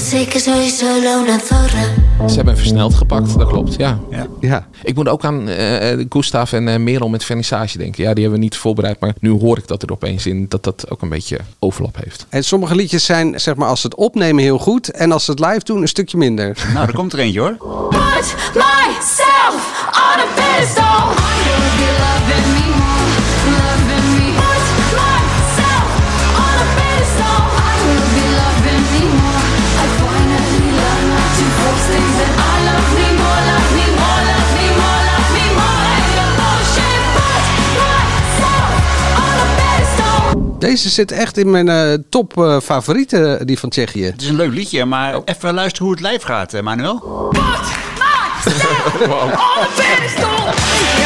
solo una zorra. Ze hebben versneld gepakt, dat klopt, ja. Ja. Ja. Ik moet ook aan eh eh, Gustav en eh, Merel met vernissage denken. Ja, die hebben we niet voorbereid, maar nu hoor ik dat er opeens in dat dat ook een beetje overlap heeft. En sommige liedjes zijn, zeg maar, als ze het opnemen heel goed. En als ze het live doen, een stukje minder. Nou, er komt er eentje hoor. Put myself on a pedestal. Deze zit echt in mijn eh, top eh, favorieten, die van Tsjechië. Het is een leuk liedje, maar even luisteren hoe het lijf gaat, eh, Manuel. Put myself on a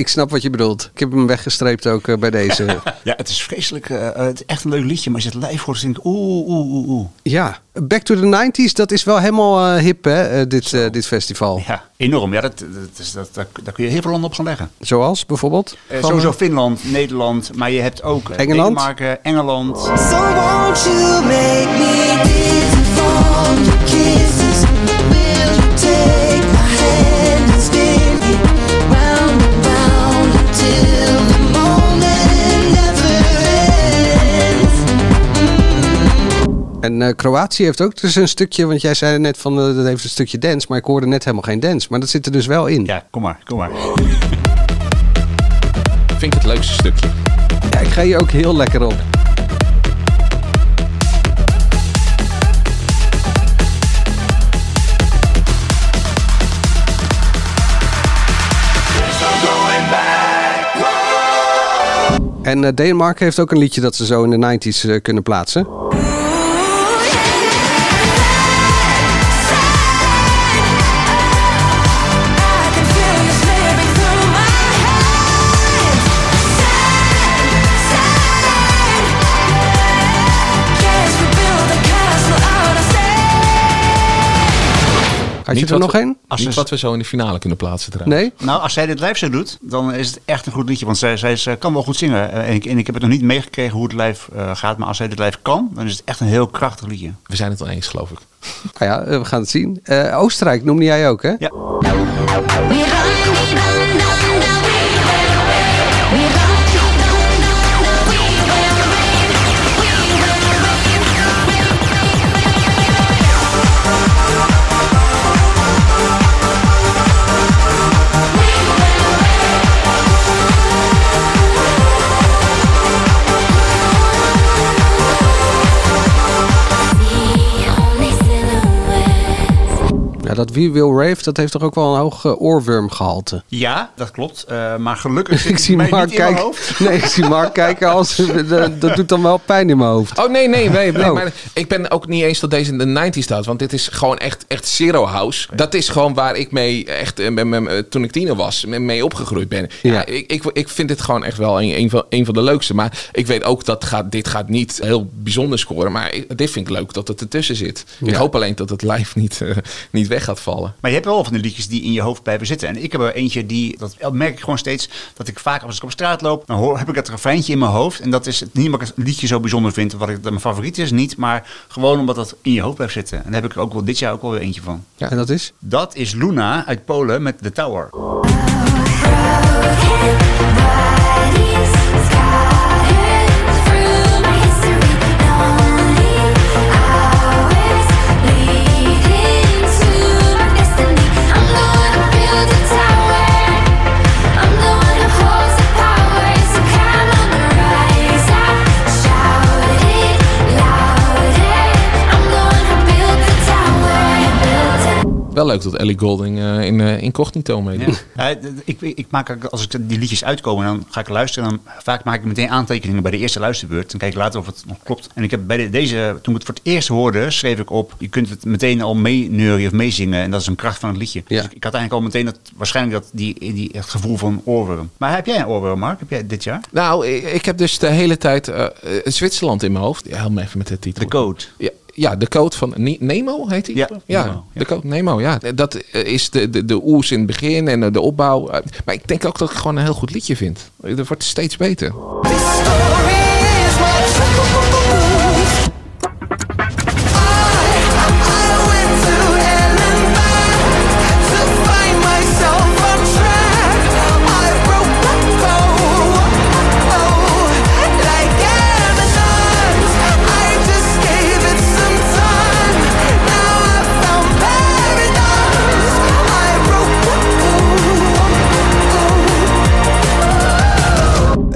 Ik snap wat je bedoelt. Ik heb hem weggestreept ook eh, bij deze. Ja, het is vreselijk. eh, eh, het is echt een leuk liedje, maar als je het lijf hoort, dan denk ik oeh, oeh, oeh, oeh. ja, Back to the 90s, dat is wel helemaal eh, hip, hè, dit, eh, dit festival. Ja, enorm. Ja, dat, dat, is, dat, dat, daar kun je heel veel landen op gaan leggen. Zoals bijvoorbeeld? Sowieso Finland, Nederland, maar je hebt ook Engeland? Denemarken, Engeland. So won't you make me En eh, Kroatië heeft ook dus een stukje, want jij zei net van eh, dat heeft een stukje dance, maar ik hoorde net helemaal geen dance. Maar dat zit er dus wel in. Ja, kom maar, kom maar. Vind ik het leukste stukje. Ja, ik ga je ook heel lekker op. En eh, Denemarken heeft ook een liedje dat ze zo in de 90s eh, kunnen plaatsen. Had je er nog één? Als Niet wat we zo in de finale kunnen plaatsen trouwens. Nee? Nou, als zij dit live zo doet, dan is het echt een goed liedje. Want zij, zij, zij kan wel goed zingen. Eh, En ik, en ik heb het nog niet meegekregen hoe het live eh, gaat. Maar als zij dit live kan, dan is het echt een heel krachtig liedje. We zijn het al eens, geloof ik. Nou ja, eh, we gaan het zien. Eh, Oostenrijk noemde jij ook, hè? Ja. Ja, dat We Will Rave, dat heeft toch ook wel een hoog eh, oorwormgehalte. Ja, dat klopt. Eh, maar gelukkig zit Ik zie mij Mark niet in mijn kijken. hoofd. Nee, ik zie Mark kijken als dat, dat doet dan wel pijn in mijn hoofd. Oh nee, nee, nee. nee Oh. maar ik ben ook niet eens dat deze in de 90s staat. Want dit is gewoon echt, echt Zero House. Dat is gewoon waar ik mee, echt, eh, met- met- met- toen ik tiener was, mee- mee opgegroeid ben. Ja. Ja. ik, ik, ik vind dit gewoon echt wel een, een, van, een van de leukste. Maar ik weet ook dat gaat, dit gaat niet heel bijzonder scoren. Maar ik- dit vind ik leuk dat het ertussen zit. Ik hoop alleen dat het live niet, eh, niet weg gaat vallen. Maar je hebt wel van die liedjes die in je hoofd blijven zitten. En ik heb er eentje die, dat merk ik gewoon steeds, dat ik vaak als ik op straat loop, dan hoor, heb ik het refreintje in mijn hoofd. En dat is het, niet omdat ik het liedje zo bijzonder vind, wat ik dat mijn favoriet is, niet. Maar gewoon omdat dat in je hoofd blijft zitten. En daar heb ik ook wel dit jaar ook wel weer eentje van. En dat is? Dat is Luna uit Polen met The Tower. Wel leuk dat Ellie Golding eh, in eh, incognito meedoet. Ja. Ik, ik maak, als ik die liedjes uitkomen, dan ga ik luisteren. Dan vaak maak ik meteen aantekeningen bij de eerste luisterbeurt. Dan kijk ik later of het nog klopt. En ik heb bij de- deze, toen ik het voor het eerst hoorde, schreef ik op: je kunt het meteen al meeneuren of meezingen. En dat is een kracht van het liedje. Ja. Dus ik had eigenlijk al meteen dat, waarschijnlijk dat, die, die, het gevoel van oorworm. Maar heb jij een oorworm, Mark? Heb jij dit jaar? Nou, ik, ik heb dus de hele tijd eh, Zwitserland in mijn hoofd. Ja, help me even met de titel. De code. Ja, ja, de code van Ne- Nemo heet hij? Ja, ja Nemo, ja. de code Nemo, ja. Dat eh, is de, de, de oers in het begin en eh, de opbouw. Eh, Maar ik denk ook dat ik het gewoon een heel goed liedje vind. Het wordt steeds beter.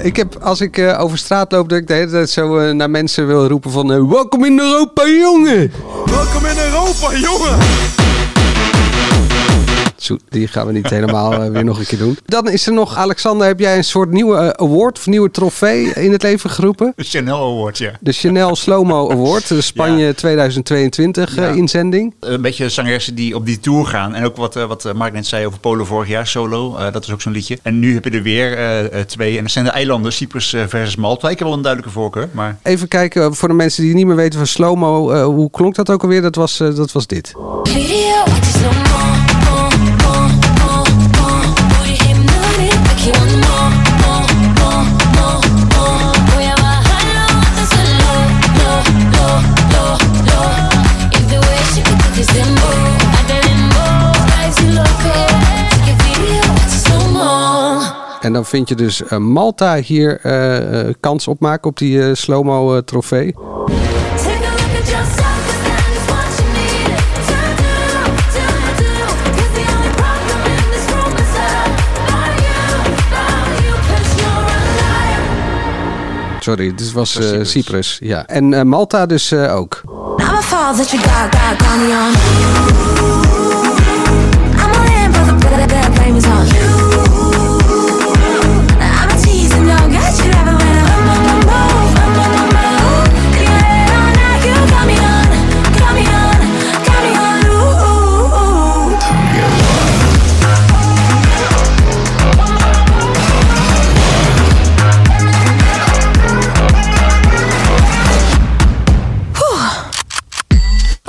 Ik heb, als ik eh, over straat loop, dat ik de hele tijd zo eh, naar mensen wil roepen van... eh, welkom in Europa, jongen! Welkom in Europa, jongen! Zo, die gaan we niet helemaal eh, weer nog een keer doen. Dan is er nog, Alexander, heb jij een soort nieuwe eh, award of nieuwe trofee in het leven geroepen? De Chanel Award, ja. De Chanel Slow-Mo Award, de Spanje 2022 eh, Ja. inzending. Een beetje zangeressen die op die tour gaan. En ook wat, wat Mark net zei over Polen vorig jaar, solo. dat is ook zo'n liedje. En nu heb je er weer twee. En dat zijn de eilanden, Cyprus versus Malta. Ik heb wel een duidelijke voorkeur, maar... Even kijken voor de mensen die niet meer weten van Slow-Mo. hoe klonk dat ook alweer? Dat was, dat was dit. Video, En dan vind je dus eh, Malta hier eh, eh, kans op maken op die eh, Slow-Mo eh, trofee. Sorry, dit was eh, Cyprus. Cyprus. Ja. En eh, Malta dus eh, ook. I'm a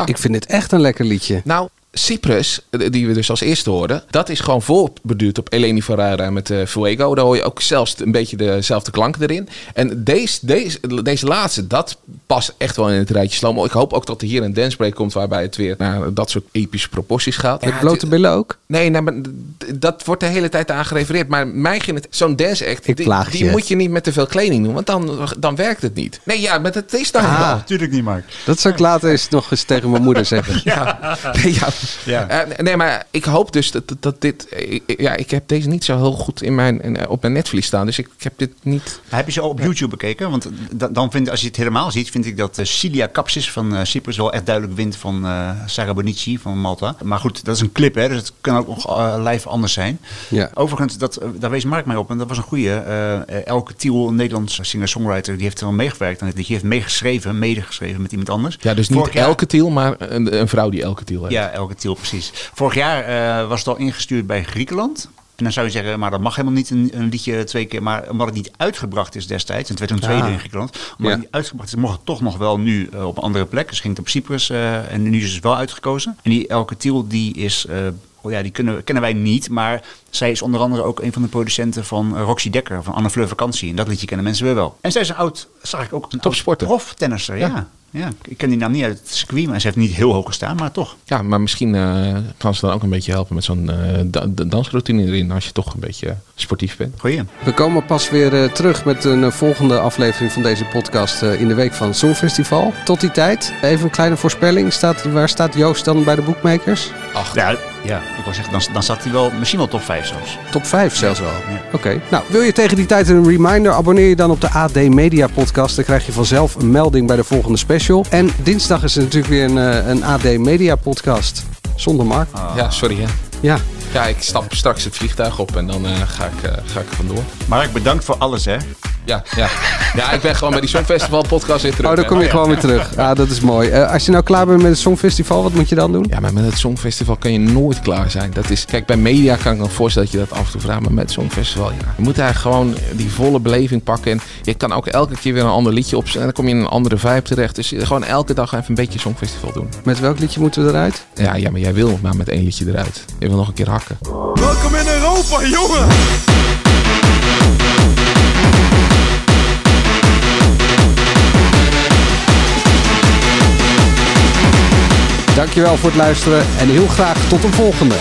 Ik vind dit echt een lekker liedje. Nou, Cyprus, eh, die we dus als eerste hoorden, dat is gewoon voorbeduurd op Eleni Ferrara met eh Fuego. Daar hoor je ook zelfs een beetje dezelfde klank erin. En deze, deze, deze laatste, dat past echt wel in het rijtje slow. Ik hoop ook dat er hier een dancebreak komt waarbij het weer naar dat soort epische proporties gaat. Met Ja, blote het- billen ook? Nee, maar d- dat wordt de hele tijd aan gerefereerd. Maar mij ging het, zo'n dance act, Ik die, die je. moet je niet met te veel kleding doen, want dan, dan werkt het niet. Nee, ja, maar het is dan Ah. wel. Natuurlijk niet, Mark. Dat zou ik later eens nog eens tegen mijn moeder zeggen. Ja. Nee, ja. Ja. Eh, nee, maar ik hoop dus dat, dat, dat dit... ja, ik heb deze niet zo heel goed in mijn, op mijn netvlies staan. Dus ik, ik heb dit niet... Heb je ze al op YouTube bekeken? Want da- dan vind, als je het helemaal ziet, vind ik dat eh, Cilia Capsis van eh, Cyprus wel echt duidelijk wint van eh Sarah Bonici van Malta. Maar goed, dat is een clip, hè, dus het kan ook nog eh, live anders zijn. Ja. Overigens, dat, daar wees Mark mij op en dat was een goede. eh Elke Tiel, een Nederlands singer-songwriter, die heeft er wel meegewerkt aan dit liedje. Die heeft meegeschreven, medegeschreven met iemand anders. Ja, dus niet Vorig jaar- elke tiel, maar een, een vrouw die elke tiel heeft. Ja, Elke Tiel, precies. Vorig jaar eh, was het al ingestuurd bij Griekenland. En dan zou je zeggen, maar dat mag helemaal niet een, een liedje twee keer. Maar omdat het niet uitgebracht is destijds, en het werd een tweede Ah. in Griekenland. Omdat Ja. het niet uitgebracht is, mocht het toch nog wel nu eh, op een andere plek. Dus ging het op Cyprus eh, en nu is het wel uitgekozen. En die Elke Tiel, die is... oh ja, die kunnen, kennen wij niet, maar zij is onder andere ook een van de producenten van Roxy Dekker, van Anne Fleur Vakantie. En dat liedje kennen mensen weer wel. En zij is een oud, zag ik ook, een Topsporter. proftennisser, ja. ja. Ja, ik ken die naam niet uit het circuit, maar ze heeft niet heel hoog gestaan, maar toch. Ja, maar misschien eh, kan ze dan ook een beetje helpen met zo'n eh, da- da- dansroutine erin. Als je toch een beetje sportief bent. Goeie. We komen pas weer eh, terug met een volgende aflevering van deze podcast eh, in de week van het Songfestival. Tot die tijd, even een kleine voorspelling. Staat, waar staat Joost dan bij de boekmakers? Ja, ja ik wil zeggen, dan, dan zat hij wel misschien wel top 5 zelfs. Top 5 zelfs wel. Ja. Oké. Nou, wil je tegen die tijd een reminder? Abonneer je dan op de AD Media Podcast. Dan krijg je vanzelf een melding bij de volgende special. En dinsdag is er natuurlijk weer een, eh, een AD Media Podcast. Zonder Mark. Ja, sorry hè. Ja. Ja, ik stap straks het vliegtuig op en dan eh, ga, ik, eh, ga ik er vandoor. Mark, bedankt voor alles, hè? Ja, ja. ja, ik ben gewoon bij die Songfestival podcast weer terug. Oh, dan kom je gewoon weer terug. Ja, dat is mooi. Eh, als je nou klaar bent met het Songfestival, wat moet je dan doen? Ja, maar met het Songfestival kan je nooit klaar zijn. Dat is, kijk, bij media kan ik me voorstellen dat je dat af en toe vraagt. Maar met het Songfestival, ja. Je moet eigenlijk gewoon die volle beleving pakken. En je kan ook elke keer weer een ander liedje opzetten. En dan kom je in een andere vibe terecht. Dus gewoon elke dag even een beetje Songfestival doen. Met welk liedje moeten we eruit? Ja, ja, maar jij wil maar met één liedje eruit. Je wil nog een keer Welkom in Europa, jongen! Dankjewel voor het luisteren en heel graag tot een volgende.